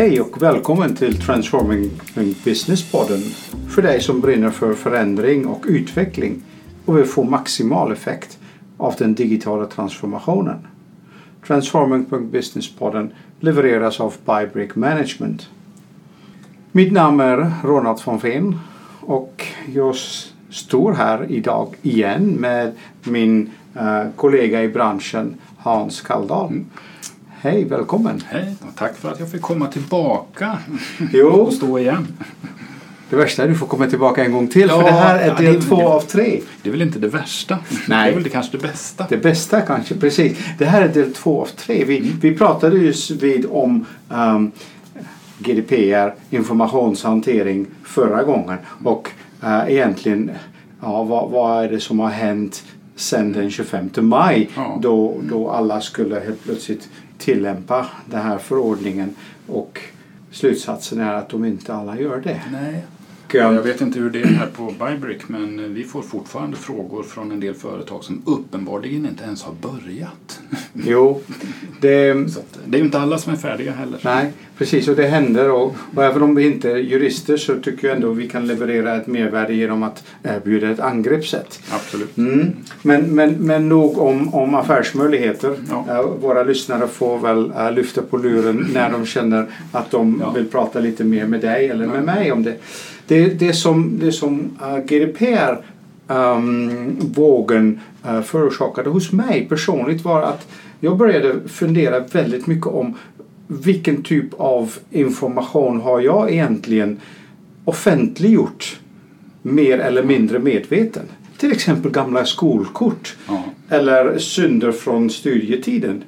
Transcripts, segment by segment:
Hej och välkommen till Transforming Business-podden. För dig som brinner för förändring och utveckling och vill få maximal effekt av den digitala transformationen. Transforming Business-podden levereras av Bybrick Management. Mitt namn är Ronald von Veen och jag står här idag igen med min eh, kollega i branschen Hans Kalldal. Mm. Hej, välkommen! Hej, och tack för att jag fick komma tillbaka jo. och stå igen. Det värsta är att du får komma tillbaka en gång till ja, för det här är del ja, två av tre. Det är väl inte det värsta? Nej. Det är väl det, kanske det bästa? Det bästa kanske, precis. Det här är del två av tre. Vi, mm. vi pratade just vid om um, GDPR, informationshantering, förra gången. Och uh, egentligen, ja, vad, vad är det som har hänt sen den 25 maj ja. då, då alla skulle helt plötsligt tillämpa den här förordningen och slutsatsen är att de inte alla gör det. Nej. Jag vet inte hur det är här på Bybrick men vi får fortfarande frågor från en del företag som uppenbarligen inte ens har börjat. Jo, det, det är ju inte alla som är färdiga heller. Nej, precis och det händer och, och även om vi inte är jurister så tycker jag ändå vi kan leverera ett mervärde genom att erbjuda ett angreppssätt. Absolut. Mm. Men, men, men nog om, om affärsmöjligheter. Ja. Våra lyssnare får väl uh, lyfta på luren när de känner att de ja. vill prata lite mer med dig eller med mig om det. Det, det som, det som uh, GDPR um, vågen uh, förorsakade hos mig personligt var att jag började fundera väldigt mycket om vilken typ av information har jag egentligen offentliggjort mer eller mindre medveten. Till exempel gamla skolkort ja. eller synder från studietiden.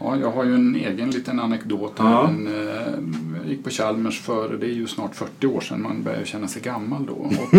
Ja, jag har ju en egen liten anekdot. Ja. En, eh, gick på Chalmers för, det är ju snart 40 år sedan, man börjar känna sig gammal då. Och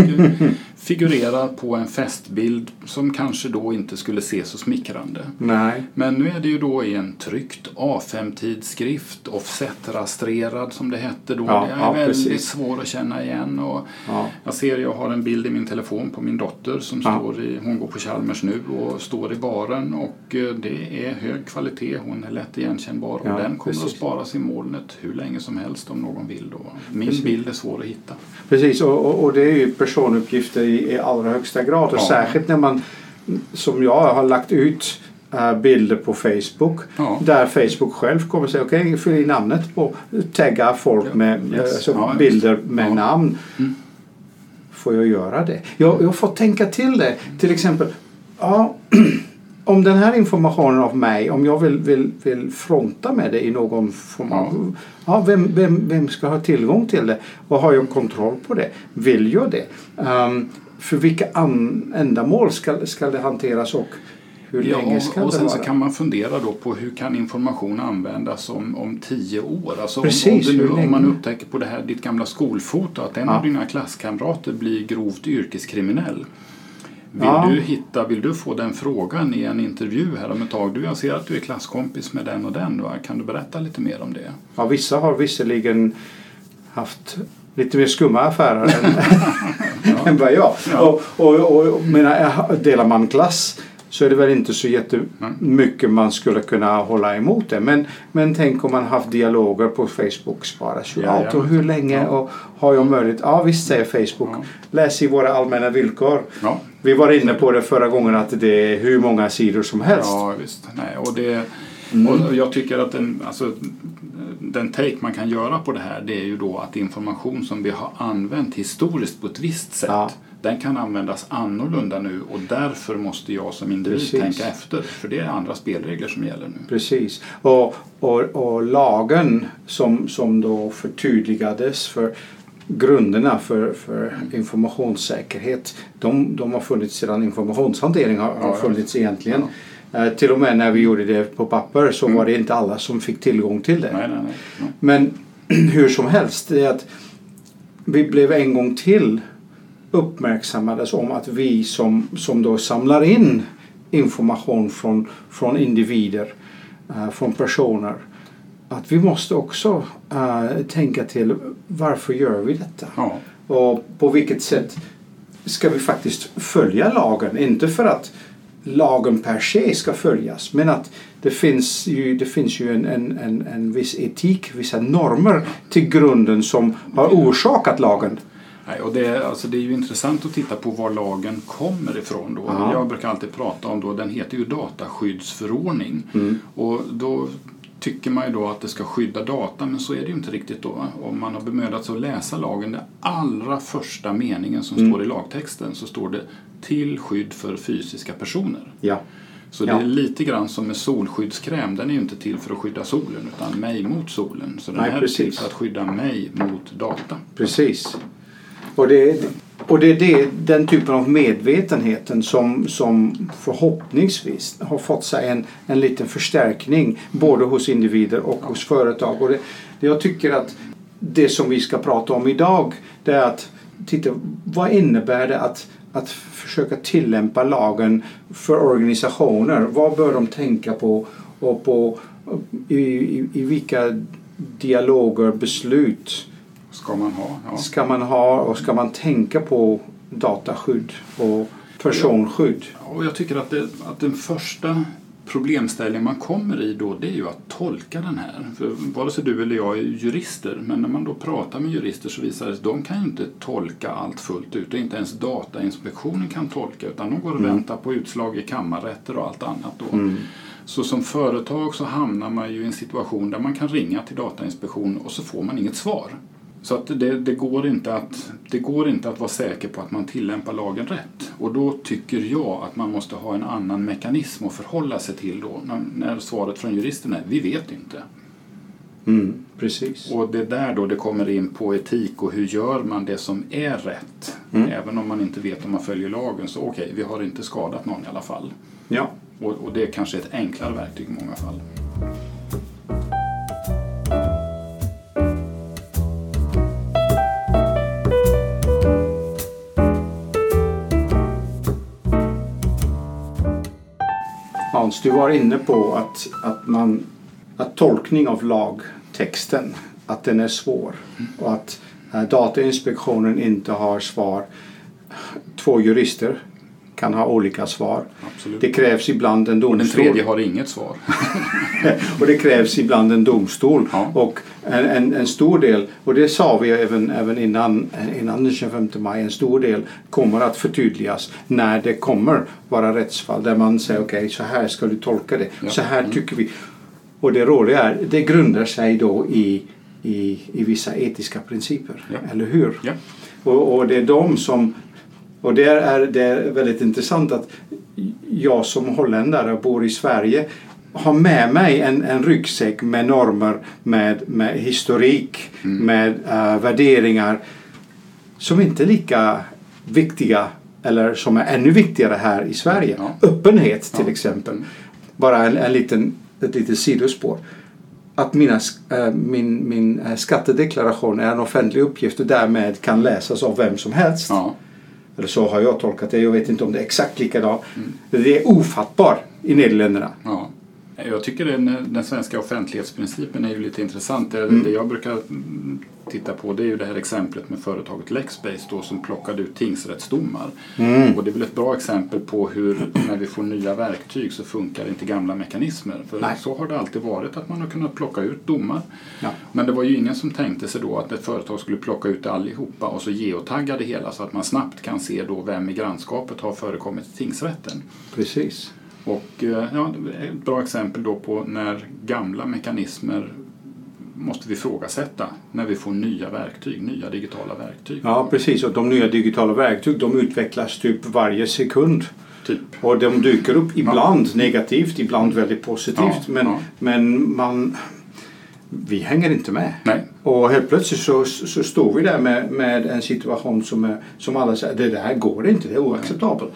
figurerar på en festbild som kanske då inte skulle se så smickrande. Nej. Men nu är det ju då i en tryckt A5-tidskrift, offset-rastrerad som det hette då. Ja, det är ja, väldigt precis. svår att känna igen. Och ja. Jag ser, jag har en bild i min telefon på min dotter som står i, hon går på Chalmers nu och står i baren och eh, det är hög kvalitet. Hon är lätt igenkännbar och den kommer precis. att sparas i molnet hur länge som helst om någon vill. Då. Min precis. bild är svår att hitta. Precis och, och, och det är ju personuppgifter i, i allra högsta grad och särskilt när man som jag har lagt ut uh, bilder på Facebook ja. där Facebook själv kommer säga okej okay, fyll i namnet på tagga folk med yes. uh, ja, bilder med namn. Mm. Får jag göra det? Jag, jag får tänka till det. Till exempel ja, om den här informationen av mig, om jag vill, vill, vill fronta med det i någon form av... Ja, vem, vem, vem ska ha tillgång till det? Och har jag kontroll på det? Vill jag det? Um, för vilka ändamål ska, ska det hanteras och hur ja, länge ska och det sen vara? så kan man fundera då på hur kan information användas om, om tio år? Alltså Precis, om, om, nu, om man upptäcker på det här ditt gamla skolfoto att en ja. av dina klasskamrater blir grovt yrkeskriminell vill, ja. du hitta, vill du få den frågan i en intervju här om ett tag? Du, jag ser att du är klasskompis med den och den. Va? Kan du berätta lite mer om det? Ja, vissa har visserligen haft lite mer skumma affärer än, än vad jag. Ja. Och, och, och, menar, delar man klass så är det väl inte så jättemycket man skulle kunna hålla emot det. Men, men tänk om man haft dialoger på Facebook sparas ju ja, allt. Och hur länge och har jag möjlighet? Ja visst säger Facebook. Läs i våra allmänna villkor. Vi var inne på det förra gången att det är hur många sidor som helst. Ja visst. Nej, och det, mm. och jag tycker att den, alltså, den take man kan göra på det här det är ju då att information som vi har använt historiskt på ett visst sätt ja den kan användas annorlunda nu och därför måste jag som individ Precis. tänka efter. För det är andra spelregler som gäller nu. Precis. Och, och, och lagen som, som då förtydligades för grunderna för, för informationssäkerhet de, de har funnits sedan informationshantering har, har funnits egentligen. Ja. Till och med när vi gjorde det på papper så mm. var det inte alla som fick tillgång till det. Nej, nej, nej. Men hur som helst, det är att vi blev en gång till uppmärksammades om att vi som, som då samlar in information från, från individer, uh, från personer, att vi måste också uh, tänka till varför gör vi detta? Ja. Och på vilket sätt ska vi faktiskt följa lagen? Inte för att lagen per se ska följas men att det finns ju, det finns ju en, en, en, en viss etik, vissa normer till grunden som har orsakat lagen. Nej, och det, är, alltså det är ju intressant att titta på var lagen kommer ifrån. Då. Ja. Jag brukar alltid prata om, då, den heter ju dataskyddsförordning. Mm. Och då tycker man ju då att det ska skydda data, men så är det ju inte riktigt då. Om man har bemödat sig att läsa lagen, den allra första meningen som mm. står i lagtexten, så står det till skydd för fysiska personer. Ja. Så det är lite grann som med solskyddskräm. Den är ju inte till för att skydda solen utan mig mot solen. Så den Nej, är precis. till för att skydda mig mot data. Precis. Och det, och det är det, den typen av medvetenheten som, som förhoppningsvis har fått sig en, en liten förstärkning både hos individer och hos företag. Och det, jag tycker att det som vi ska prata om idag det är att titta vad innebär det att, att försöka tillämpa lagen för organisationer? Vad bör de tänka på och på i, i, i vilka dialoger, beslut ska man ha. Ja. Ska man ha och ska man tänka på dataskydd och personskydd? Ja, och jag tycker att, det, att den första problemställning man kommer i då det är ju att tolka den här. För vare sig du eller jag är jurister men när man då pratar med jurister så visar det sig att de kan ju inte tolka allt fullt ut och inte ens Datainspektionen kan tolka utan de går och mm. väntar på utslag i kammarrätter och allt annat då. Mm. Så som företag så hamnar man ju i en situation där man kan ringa till Datainspektionen och så får man inget svar. Så att det, det, går inte att, det går inte att vara säker på att man tillämpar lagen rätt. Och då tycker jag att man måste ha en annan mekanism att förhålla sig till då. När, när svaret från juristen är vi vet inte. Mm, precis. Och det är där då det kommer in på etik och hur gör man det som är rätt. Mm. Även om man inte vet om man följer lagen så okej, okay, vi har inte skadat någon i alla fall. Ja. Och, och det är kanske ett enklare verktyg i många fall. Hans, du var inne på att, att, man, att tolkning av lagtexten att den är svår och att eh, Datainspektionen inte har svar. Två jurister kan ha olika svar. Absolut. Det krävs ibland en domstol. Och den tredje har inget svar. och det krävs ibland en domstol. Ja. Och en, en, en, stor del, och det sa vi även, även innan, innan den 25 maj, en stor del kommer att förtydligas när det kommer vara rättsfall där man säger okej okay, så här ska du tolka det, ja. så här mm. tycker vi. Och det roliga är, det grundar sig då i, i, i vissa etiska principer, ja. eller hur? Och, och det är de som och det är, det väldigt intressant att jag som holländare och bor i Sverige har med mig en, en ryggsäck med normer, med, med historik, mm. med uh, värderingar som inte är lika viktiga eller som är ännu viktigare här i Sverige. Ja. Öppenhet till ja. exempel. Mm. Bara en, en liten, ett litet sidospår. Att mina, äh, min, min äh, skattedeklaration är en offentlig uppgift och därmed kan läsas av vem som helst. Ja. Eller så har jag tolkat det. Jag vet inte om det är exakt likadant. Mm. Det är ofattbart i Nederländerna. Ja. Jag tycker den, den svenska offentlighetsprincipen är ju lite intressant. Det, mm. det jag brukar titta på det är ju det här exemplet med företaget Lexbase då, som plockade ut tingsrättsdomar. Mm. Och det är väl ett bra exempel på hur när vi får nya verktyg så funkar inte gamla mekanismer. För Nej. så har det alltid varit att man har kunnat plocka ut domar. Ja. Men det var ju ingen som tänkte sig då att ett företag skulle plocka ut allihopa och så geotagga det hela så att man snabbt kan se då vem i grannskapet har förekommit i tingsrätten. Precis. Och eh, ja, ett bra exempel då på när gamla mekanismer måste vi ifrågasätta när vi får nya verktyg, nya digitala verktyg. Ja precis och de nya digitala verktyg de utvecklas typ varje sekund. Typ. Och de dyker upp ibland ja. negativt, ibland väldigt positivt. Ja, men, ja. men man, vi hänger inte med. Nej. Och helt plötsligt så, så står vi där med, med en situation som, är, som alla säger, det där går inte, det är oacceptabelt.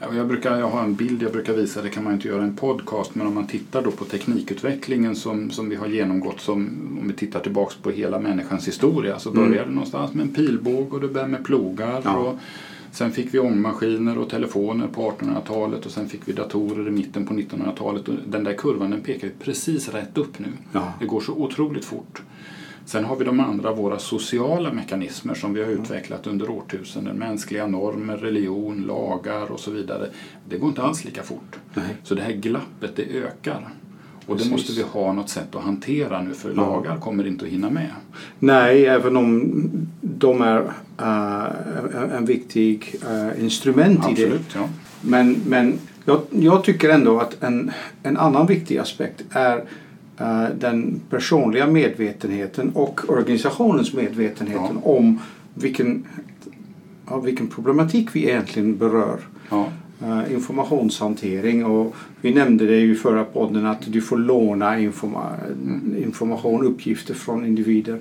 Jag, brukar, jag har en bild jag brukar visa, det kan man inte göra en podcast, men om man tittar då på teknikutvecklingen som, som vi har genomgått, som, om vi tittar tillbaks på hela människans historia, så började mm. det någonstans med en pilbåge och det började med plogar. Ja. Och sen fick vi ångmaskiner och telefoner på 1800-talet och sen fick vi datorer i mitten på 1900-talet. Och den där kurvan den pekar precis rätt upp nu. Ja. Det går så otroligt fort. Sen har vi de andra, våra sociala mekanismer som vi har utvecklat under årtusenden. Mänskliga normer, religion, lagar och så vidare. Det går inte alls lika fort. Nej. Så det här glappet det ökar. Och det måste vi ha något sätt att hantera nu för lagar kommer inte att hinna med. Nej, även om de är uh, en viktig uh, instrument Absolut, i det. Ja. Men, men jag, jag, tycker ändå att en, en annan viktig aspekt är den personliga medvetenheten och organisationens medvetenheten ja. om vilken, vilken problematik vi egentligen berör. Ja. Uh, informationshantering och vi nämnde det i förra podden att du får låna informa information, uppgifter från individer.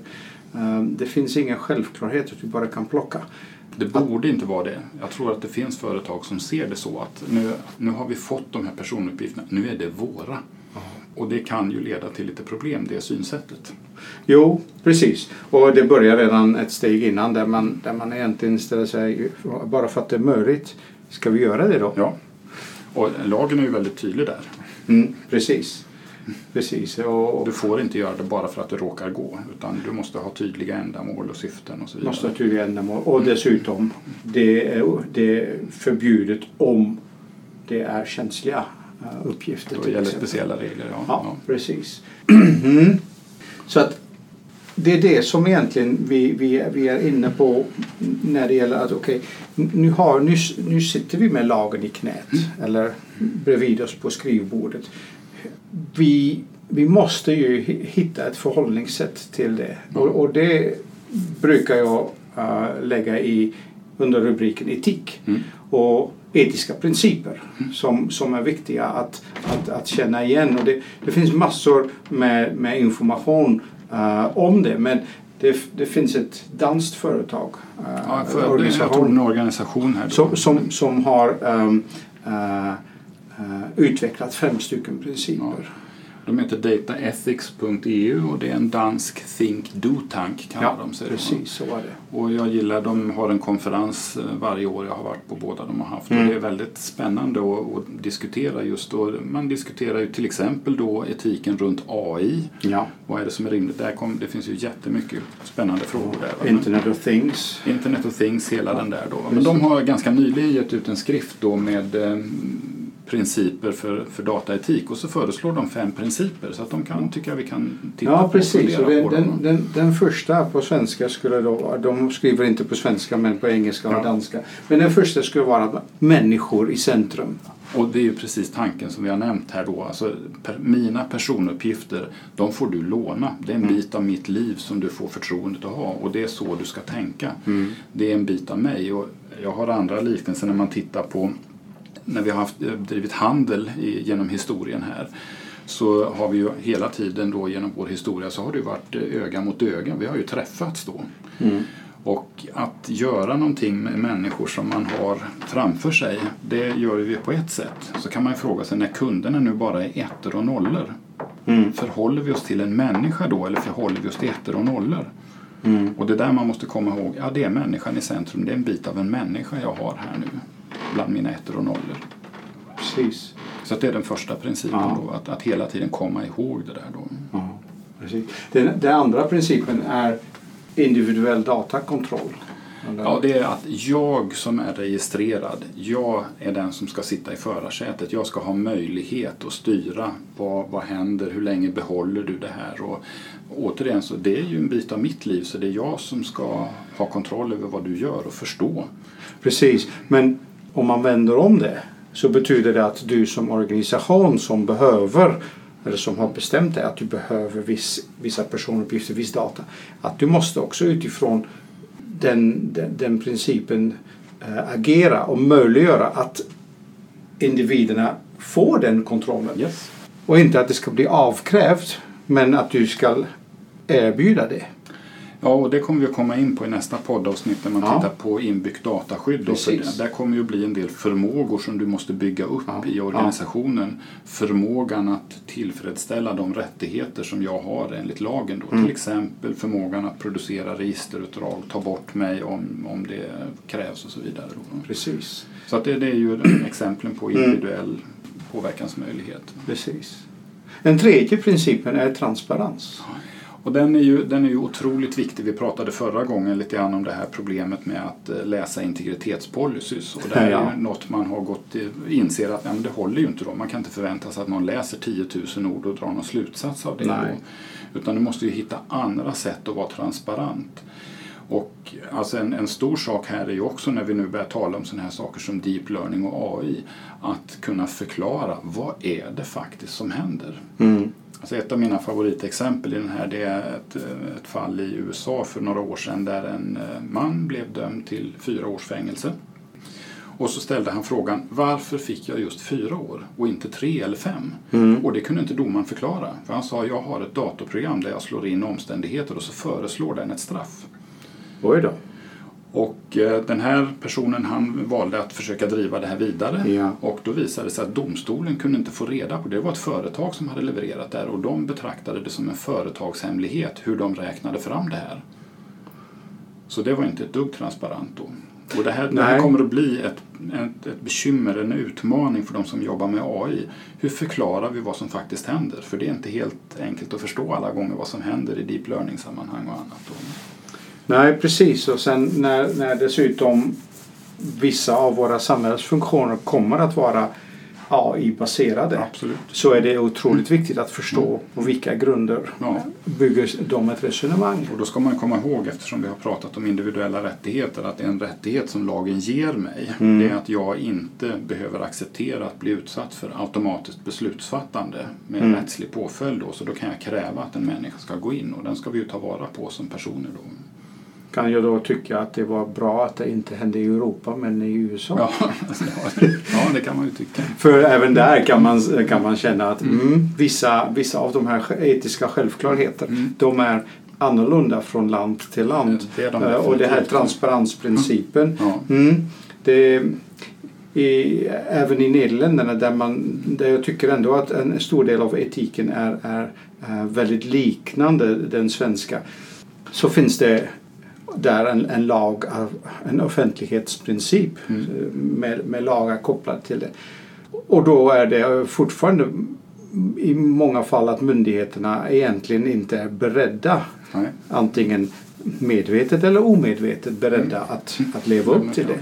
Uh, det finns ingen självklarhet att du bara kan plocka. Det borde inte vara det. Jag tror att det finns företag som ser det så att nu, nu har vi fått de här personuppgifterna, nu är det våra. Och det kan ju leda till lite problem, det synsättet. Jo, precis. Och det börjar redan ett steg innan där man, där man egentligen ställer sig, bara för att det är möjligt, ska vi göra det då? Ja, och lagen är ju väldigt tydlig där. Mm, precis. Precis. Och, du får inte göra det bara för att det råkar gå utan du måste ha tydliga ändamål och syften och så vidare. Måste ha tydliga ändamål och dessutom det är, det är förbjudet om det är känsliga uppgifter. Då gäller speciella regler, ja. Ja, ja. precis. Mm. Så att det är det som egentligen vi, vi, vi är inne på när det gäller att okej, okay, nu, nu, nu sitter vi med lagen i knät mm. eller bredvid oss på skrivbordet. Vi, vi måste ju hitta ett förhållningssätt till det mm. och, och det brukar jag uh, lägga i under rubriken etik. Mm. Och etiska principer som, som är viktiga att, att, att känna igen. Och det, det finns massor med, med information uh, om det. Men det, det, finns ett danskt företag, uh, ja, för, organisation, en organisation här som, som, som, har um, uh, utvecklat fem stycken principer. De heter dataethics.eu och det är en dansk think do-tank kallar ja, de sig. precis så var det. Och jag gillar, de har en konferens eh, varje år, jag har varit på båda de har haft mm. och det är väldigt spännande att, att diskutera just då. Man diskuterar ju till exempel då etiken runt AI. Ja. Vad är det som är rimligt? Där kom, det finns ju jättemycket spännande frågor där. Internet of things. Internet of things, hela ja. den där då. Men de har ganska nyligen gett ut en skrift då med eh, principer för, för dataetik och så föreslår de fem principer så att de kan, tycker jag vi kan titta ja, på precis. och den, den, den, den, första på svenska skulle då, de skriver inte på svenska men på engelska och ja. danska. Men den första skulle vara människor i centrum. Och det är ju precis tanken som vi har nämnt här då. Alltså, per, mina personuppgifter, de får du låna. Det är en mm. bit av mitt liv som du får förtroendet att ha och det är så du ska tänka. Mm. Det är en bit av mig och jag har andra liknelser när man tittar på när vi har haft, eh, drivit handel i, genom historien här så har vi ju hela tiden då genom vår historia så har det varit eh, öga mot öga. Vi har ju träffats då. Mm. Och att göra någonting med människor som man har framför sig, det gör vi på ett sätt. Så kan man ju fråga sig när kunderna nu bara är ettor och nollor. Mm. Förhåller vi oss till en människa då eller förhåller vi oss till ettor och nollor? Mm. Och det där man måste komma ihåg, ja det är människan i centrum, det är en bit av en människa jag har här nu bland mina ettor och nollor. Precis. Så det är den första principen ja. då, att, att hela tiden komma ihåg det där då. Ja, precis. Den, den andra principen är individuell datakontroll. Ja, det är att jag som är registrerad, jag är den som ska sitta i förarsätet. Jag ska ha möjlighet att styra vad, vad händer, hur länge behåller du det här? Och återigen, så det är ju en bit av mitt liv så det är jag som ska ha kontroll över vad du gör och förstå. Precis, men om man vänder om det så betyder det att du som organisation som behöver eller som har bestämt dig att du behöver viss, vissa personuppgifter, viss data. Att du måste också utifrån den, den, den principen äh, agera och möjliggöra att individerna får den kontrollen. Yes. Och inte att det ska bli avkrävt men att du ska erbjuda det. Ja, och det kommer vi att komma in på i nästa poddavsnitt när man ja. tittar på inbyggt dataskydd. För där kommer ju bli en del förmågor som du måste bygga upp ja. i organisationen. Ja. Förmågan att tillfredsställa de rättigheter som jag har enligt lagen. Då. Mm. Till exempel förmågan att producera registerutdrag, ta bort mig om, om det krävs och så vidare. Då. Precis. Så att det, det är ju exemplen på mm. individuell mm. påverkansmöjlighet. Precis. Den tredje principen är transparens. Och den är, ju, den är ju otroligt viktig. Vi pratade förra gången lite grann om det här problemet med att eh, läsa integritetspolicys. Och det är ja. något man har gått inser att ja, men det håller ju inte då. Man kan inte förvänta sig att någon läser 10 000 ord och drar någon slutsats av det. Nej. Utan du måste ju hitta andra sätt att vara transparent. Och alltså en, en, stor sak här är ju också när vi nu börjar tala om sådana här saker som deep learning och AI att kunna förklara vad är det faktiskt som händer. Mm. Alltså ett av mina favoritexempel i den här det är ett, ett fall i USA för några år sedan där en eh, man blev dömd till fyra års fängelse. Och så ställde han frågan varför fick jag just fyra år och inte tre eller fem? Mm. Och det kunde inte domaren förklara. För han sa jag har ett datorprogram där jag slår in omständigheter och så föreslår den ett straff. Oj då. Och eh, den här personen han valde att försöka driva det här vidare ja. och då visade det sig att domstolen kunde inte få reda på det. Det var ett företag som hade levererat det här och de betraktade det som en företagshemlighet hur de räknade fram det här. Så det var inte ett dugg transparent då. Och det här, det här kommer att bli ett, ett, ett, bekymmer, en utmaning för de som jobbar med AI. Hur förklarar vi vad som faktiskt händer? För det är inte helt enkelt att förstå alla gånger vad som händer i deep learning-sammanhang och annat. Då. Nej, precis. Och sen när, när dessutom vissa av våra samhällsfunktioner kommer att vara AI-baserade så är det otroligt viktigt att förstå mm. på vilka grunder ja. bygger de ett resonemang. Och då ska man komma ihåg, eftersom vi har pratat om individuella rättigheter, att en rättighet som lagen ger mig mm. det är att jag inte behöver acceptera att bli utsatt för automatiskt beslutsfattande med mm. rättslig påföljd. Då, så då kan jag kräva att en människa ska gå in och den ska vi ju ta vara på som personer. Då kan jag då tycka att det var bra att det inte hände i Europa men i USA. Ja, ja det kan man ju tycka. För även där kan man, kan man känna att mm. Mm, vissa, vissa av de här etiska självklarheter mm. de är annorlunda från land till land. Det de eh, och det här transparensprincipen. Ja. Mm, det, i, även i Nederländerna där, man, där jag tycker ändå att en stor del av etiken är, är, är väldigt liknande den svenska så finns det där en, en lag, en offentlighetsprincip mm. med, med lagar kopplade till det. Och då är det fortfarande i många fall att myndigheterna egentligen inte är beredda, Nej. antingen medvetet eller omedvetet beredda mm. att, att leva upp till det.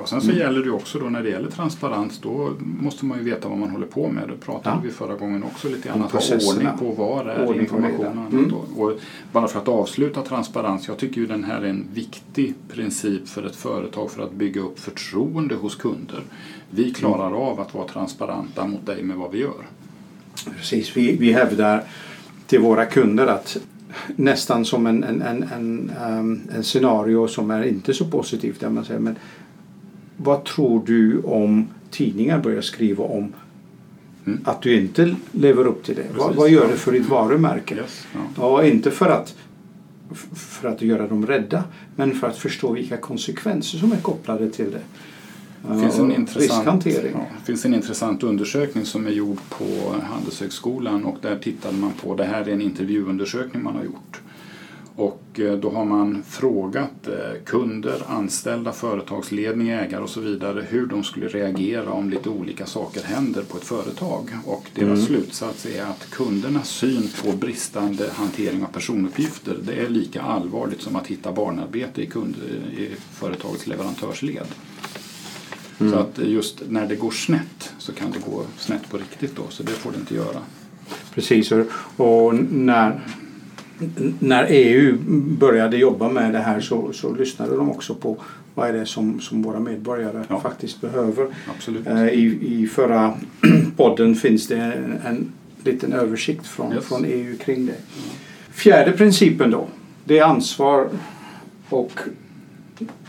Och sen så mm. gäller det också då när det gäller transparens då måste man ju veta vad man håller på med. Det pratade ja. vi förra gången också lite grann. Att ha ordning på var är ordning informationen. Mm. Och bara för att avsluta transparens. Jag tycker ju den här är en viktig princip för ett företag för att bygga upp förtroende hos kunder. Vi klarar mm. av att vara transparenta mot dig med vad vi gör. Precis, vi, vi hävdar till våra kunder att nästan som en, en, en, en, um, en scenario som är inte så positivt. Där man säger, men vad tror du om tidningar börjar skriva om mm. att du inte lever upp till det? Vad, vad, gör det för ditt varumärke? Yes, ja. inte för att, för att göra dem rädda men för att förstå vilka konsekvenser som är kopplade till det. Det finns, en intressant, ja, finns en intressant undersökning som är gjord på Handelshögskolan och där tittade man på, det här är en intervjuundersökning man har gjort och eh, då har man frågat eh, kunder, anställda, företagsledning, ägare och så vidare hur de skulle reagera om lite olika saker händer på ett företag. Och deras mm. slutsats är att kundernas syn på bristande hantering av personuppgifter det är lika allvarligt som att hitta barnarbete i, kund, i företagets leverantörsled. Mm. Så att just när det går snett så kan det gå snett på riktigt då, så det får det inte göra. Precis, och när när EU började jobba med det här så, så lyssnade de också på vad är det som, som våra medborgare ja. faktiskt behöver. Eh, I, I förra podden finns det en, en liten översikt från, yes. från EU kring det. Fjärde principen då, det är ansvar och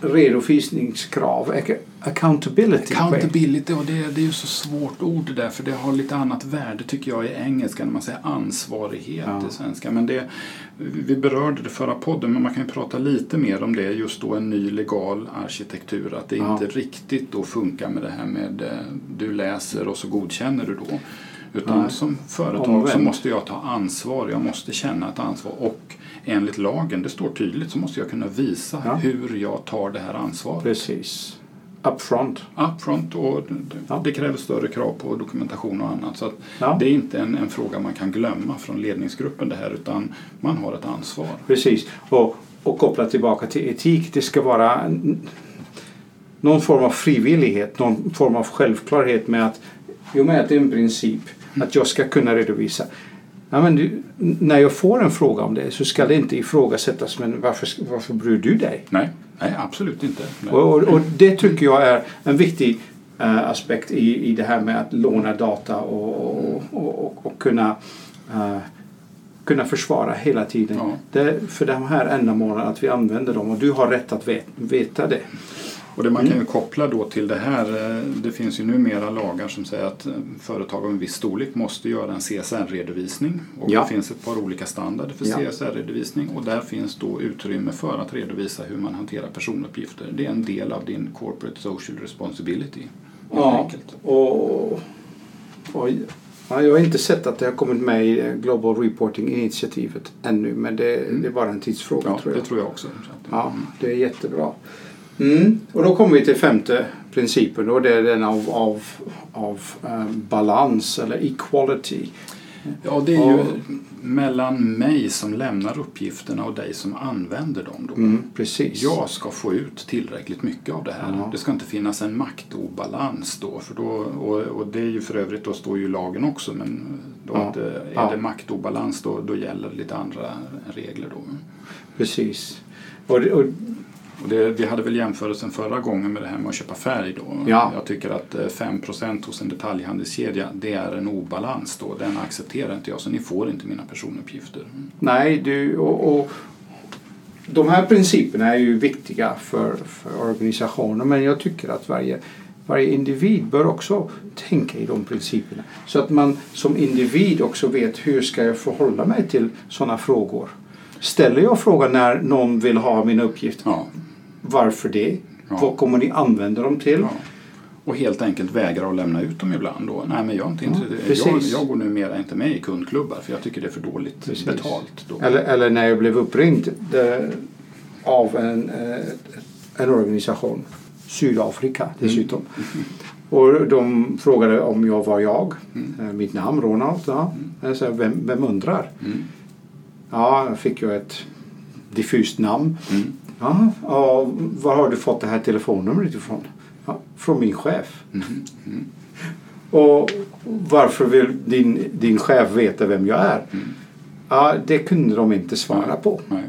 redovisningskrav. Accountability. Accountability, och det, det är ju så svårt ord det där för det har lite annat värde tycker jag i engelska när man säger ansvarighet ja. i svenska. Men det, vi berörde det förra podden men man kan ju prata lite mer om det just då en ny legal arkitektur. Att det ja. inte riktigt då funkar med det här med eh, du läser och så godkänner du då. Utan Nej. som företag Omvänt. så måste jag ta ansvar, jag måste känna ett ansvar och enligt lagen, det står tydligt, så måste jag kunna visa ja. hur jag tar det här ansvaret. Precis. Upfront. Upfront och det, ja. det kräver större krav på dokumentation och annat. Så ja. Det är inte en, en, fråga man kan glömma från ledningsgruppen det här utan man har ett ansvar. Precis. Och, och kopplat tillbaka till etik, det ska vara någon form av frivillighet, någon form av självklarhet med att jo, med att det är en princip att jag ska kunna redovisa. Ja, men du, när jag får en fråga om det så ska det inte ifrågasättas men varför, varför bryr du dig? Nej, nej absolut inte. Och, och, och, det tycker jag är en viktig uh, aspekt i, i det här med att låna data och, och, och kunna uh, kunna försvara hela tiden. Ja. Det, för de här ändamålen att vi använder dem och du har rätt att veta det. Och det man kan ju mm. koppla då till det här, eh, det finns ju numera lagar som säger att eh, företag av en viss storlek måste göra en CSR-redovisning. Och ja. det finns ett par olika standarder för ja. CSR-redovisning och där finns då utrymme för att redovisa hur man hanterar personuppgifter. Det är en del av din Corporate Social Responsibility. Ja, enkelt. och, och Ja, jag har inte sett att det har kommit med i Global Reporting-initiativet ännu men det, mm. det, är bara en tidsfråga ja, tror jag. det tror jag också. Ja, det är jättebra. Mm. Och då kommer vi till femte principen och det är den av, av, av um, balans eller equality. Ja, det är ju mellan mig som lämnar uppgifterna och dig som använder dem. Då. Mm, precis. Jag ska få ut tillräckligt mycket av det här. Ja. Det ska inte finnas en maktobalans då. För då och, och det är ju för övrigt, då står ju lagen också, men då ja. det, är ja. det maktobalans då, då gäller lite andra regler då. Precis. Och, och och det, vi hade väl jämförelsen förra gången med det här med att köpa färg. Då. Ja. Jag tycker att 5 eh, hos en detaljhandelskedja det är en obalans. Då. Den accepterar inte jag så ni får inte mina personuppgifter. Nej, du, och, och de här principerna är ju viktiga för, för organisationer men jag tycker att varje, varje individ bör också tänka i de principerna. Så att man som individ också vet hur ska jag förhålla mig till sådana frågor. Ställer jag frågan när någon vill ha mina uppgifter? Ja. Varför det? Ja. Vad kommer ni använda dem till? Ja. Och helt enkelt vägrar att lämna ut dem ibland. Då. Nej, men jag, är inte ja, jag, jag går numera inte med i kundklubbar för jag tycker det är för dåligt precis. betalt. Då. Eller, eller när jag blev uppringd det, av en, eh, en organisation, Sydafrika dessutom. Mm. Och de frågade om jag var jag. Mm. Eh, mitt namn Ronald. Ja. Mm. Jag sa, vem, vem undrar? Mm. Ja, jag fick ju ett diffust namn. Mm. Ja, ja, var har du fått det här telefonnumret ifrån? Ja, från min chef. Mm. Mm. Och varför vill din, din chef veta vem jag är? Mm. Ja, det kunde de inte svara på. Nej.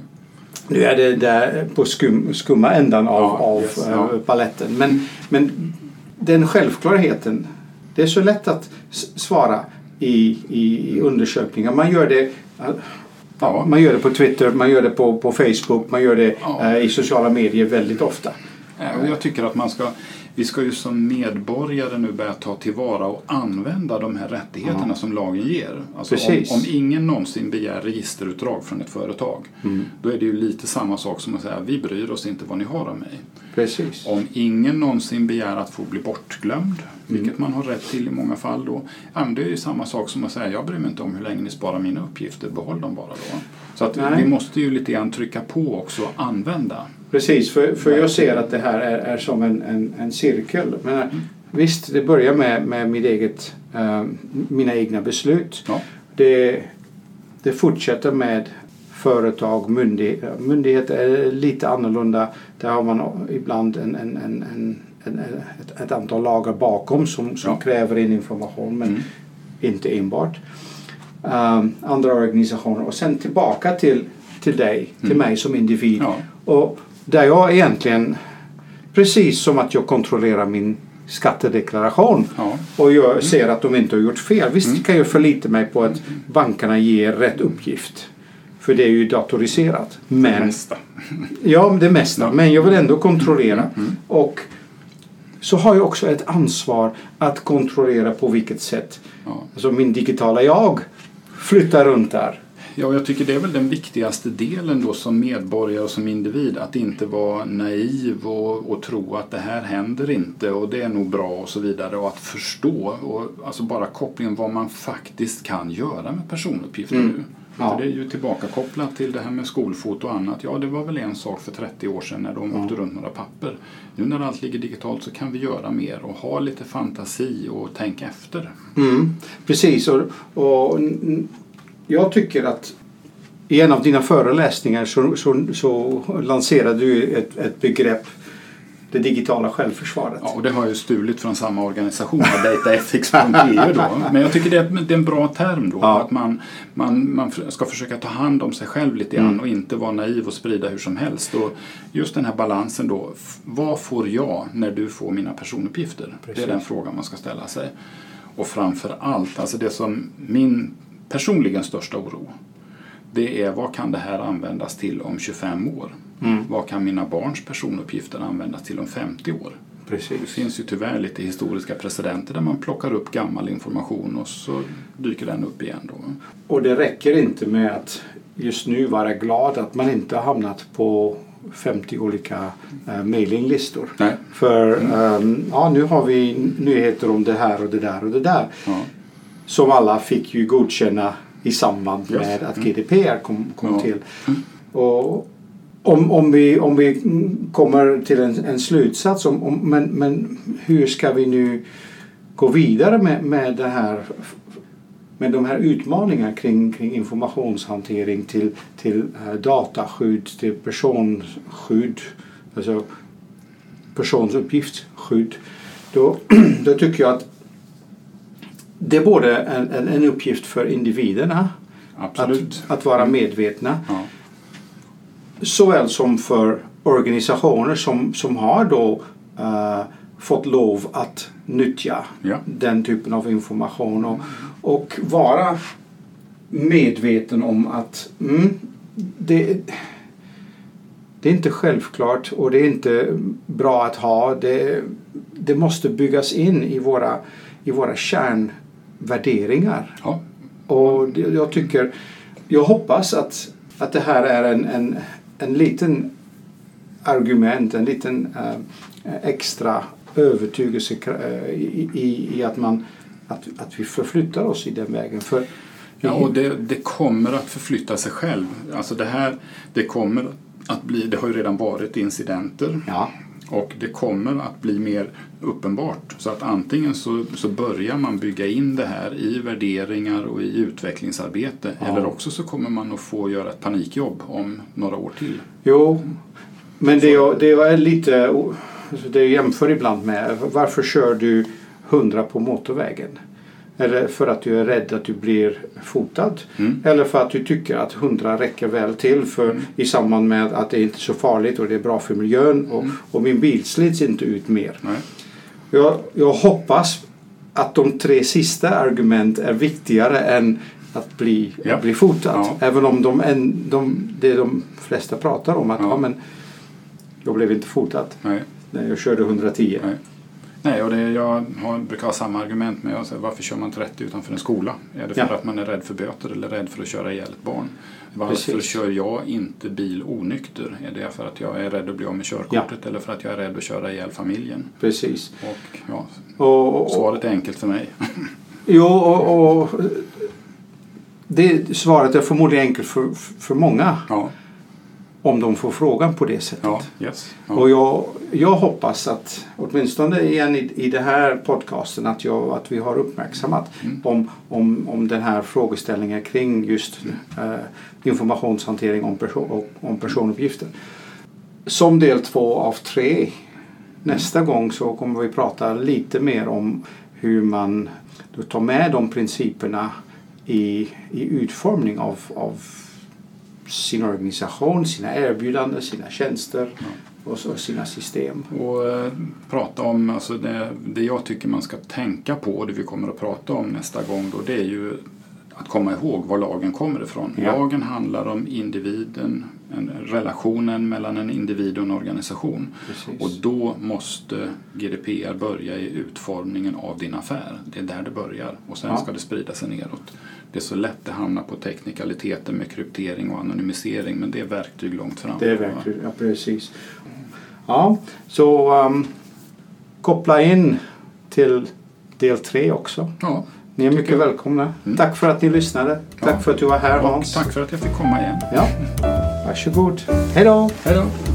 Nu är det där på skum, skumma ändan av, ja, av yes, äh, ja. paletten. Men, men den självklarheten, det är så lätt att svara i, i, i undersökningar. Man gör det Ja. Man gör det på Twitter, man gör det på, på Facebook, man gör det ja. eh, i sociala medier väldigt ofta. Ja, jag tycker att man ska, vi ska ju som medborgare nu börja ta tillvara och använda de här rättigheterna ja. som lagen ger. Alltså om, om, ingen någonsin begär registerutdrag från ett företag, mm. då är det ju lite samma sak som att säga vi bryr oss inte vad ni har av mig. Precis. Om ingen någonsin begär att få bli bortglömd, vilket mm. man har rätt till i många fall då, ja, det är ju samma sak som att säga jag bryr mig inte om hur länge ni sparar mina uppgifter, behåll dem bara då. Så att vi måste ju lite grann trycka på också och använda. Precis, för, för jag ser att det här är, är som en, en, en cirkel. Men, mm. Visst, det börjar med, med mitt eget, äh, mina egna beslut. Ja. Det, det fortsätter med företag, myndigheter. Myndigheter är lite annorlunda. Där har man ibland en, en, en, en ett, ett, antal lagar bakom som, som ja. kräver in information men mm. inte enbart. Um, andra organisationer och sen tillbaka till, till dig, till mm. mig som individ. Ja. Och där jag egentligen, precis som att jag kontrollerar min skattedeklaration ja. och jag mm. ser att de inte har gjort fel. Visst mm. kan jag förlita mig på att bankerna ger rätt uppgift. För det är ju datoriserat. Men, det mesta. Ja, det mesta. Men jag vill ändå kontrollera. Mm, mm. Och så har jag också ett ansvar att kontrollera på vilket sätt ja. alltså min digitala jag flyttar runt där. Ja, jag tycker det är väl den viktigaste delen då som medborgare och som individ. Att inte vara naiv och, och tro att det här händer inte och det är nog bra och så vidare. Och att förstå och alltså bara kopplingen vad man faktiskt kan göra med personuppgifter mm. nu. Ja. Det är ju tillbaka kopplat till det här med skolfoto och annat. Ja, det var väl en sak för 30 år sedan när de ja. åkte runt några papper. Nu när allt ligger digitalt så kan vi göra mer och ha lite fantasi och tänka efter. Mm, precis, och, och jag tycker att i en av dina föreläsningar så, så, så lanserade du ett, ett begrepp det digitala självförsvaret. Ja, och det har jag stulit från samma organisation, dataethics.eu då. Men jag tycker det är, det är en bra term då. Ja. Att man, man, man ska försöka ta hand om sig själv lite grann mm. och inte vara naiv och sprida hur som helst. Och just den här balansen då. Vad får jag när du får mina personuppgifter? Precis. Det är den frågan man ska ställa sig. Och framför allt, alltså det som min personligen största oro det är vad kan det här användas till om 25 år? Mm. Vad kan mina barns personuppgifter användas till om 50 år? Precis. Det finns ju tyvärr lite historiska precedenter där man plockar upp gammal information och så dyker den upp igen. Då. Och det räcker inte med att just nu vara glad att man inte har hamnat på 50 olika uh, mailinglistor. Nej. För um, ja, nu har vi nyheter om det här och det där och det där. Ja. Som alla fick ju godkänna i samband med yes. att mm. GDPR kom, kom ja. till. Mm. Och om, om, vi, om vi kommer till en, en slutsats om, om, men, men hur ska vi nu gå vidare med, med det här med de här utmaningarna kring, kring informationshantering till, till uh, dataskydd, till personskydd, alltså personuppgiftsskydd. Då, då tycker jag att det är både en, en, en uppgift för individerna att, att, vara medvetna ja. Såväl som för organisationer som, som har då uh, fått lov att nyttja ja. den typen av information och, och vara medveten om att mm, det, det är inte självklart och det är inte bra att ha. Det, det måste byggas in i våra, i våra kärn värderingar. Ja. Och jag tycker, jag hoppas att, att det här är en, en, en liten argument, en liten äh, extra övertygelse äh, i, i, i, att, man, att, att vi förflyttar oss i den vägen. För Ja, och det, det kommer att förflytta sig själv. Alltså det här, det kommer att bli, det har ju redan varit incidenter. Ja. Och det kommer att bli mer uppenbart. Så att antingen så, så börjar man bygga in det här i värderingar och i utvecklingsarbete. Ja. Eller också så kommer man att få göra ett panikjobb om några år till. Jo, men det, är, det är lite... Alltså det jämför ibland med varför kör du 100 på motorvägen? Eller för att du är rädd att du blir fotad. Mm. Eller för att du tycker att 100 räcker väl till för, mm. i samband med att det inte är så farligt och det är bra för miljön och, mm. och min bil slits inte ut mer. Jag, jag hoppas att de tre sista argument är viktigare än att bli, ja. bli fotad. Ja. Även om de, en, de, det de flesta pratar om att ja. men, jag blev inte fotad Nej. när jag körde 110. Nej. Nej, och det, jag har, brukar ha samma argument med säger, varför kör man 30 utanför en skola? Är det för ja. att man är rädd för böter eller rädd för att köra ihjäl ett barn? Varför Precis. kör jag inte bil onykter? Är det för att jag är rädd att bli av med körkortet ja. eller för att jag är rädd att köra ihjäl familjen? Precis. Och, ja, och, och, svaret är enkelt för mig. jo, och, och det svaret är förmodligen enkelt för, för många. Ja om de får frågan på det sättet. Ja, yes, ja. Och jag, jag hoppas att åtminstone igen i, i det här podcasten att, jag, att vi har uppmärksammat mm. om, om, om den här frågeställningen kring just eh, informationshantering om, person, om personuppgifter. Som del två av tre nästa gång så kommer vi prata lite mer om hur man tar med de principerna i, i utformning av, av sin organisation, sina erbjudanden, sina tjänster ja. och så sina system. Och eh, prata om, alltså det, det jag tycker man ska tänka på och det vi kommer att prata om nästa gång då det är ju att komma ihåg var lagen kommer ifrån. Ja. Lagen handlar om individen, en, relationen mellan en individ och en organisation. Precis. Och då måste GDPR börja i utformningen av din affär. Det är där det börjar och sen ja. ska det sprida sig neråt. Det är så lätt att hamna på teknikaliteter med kryptering och anonymisering men det är verktyg långt fram. Det är verktyg, ja precis. Ja, så um, koppla in till del tre också. Ja Ni är mycket välkomna. Mm. Tack för att ni lyssnade. Tack ja. för att du var här Hans. tack för att jag fick komma igen. Ja. Varsågod. Hej då. Hej då.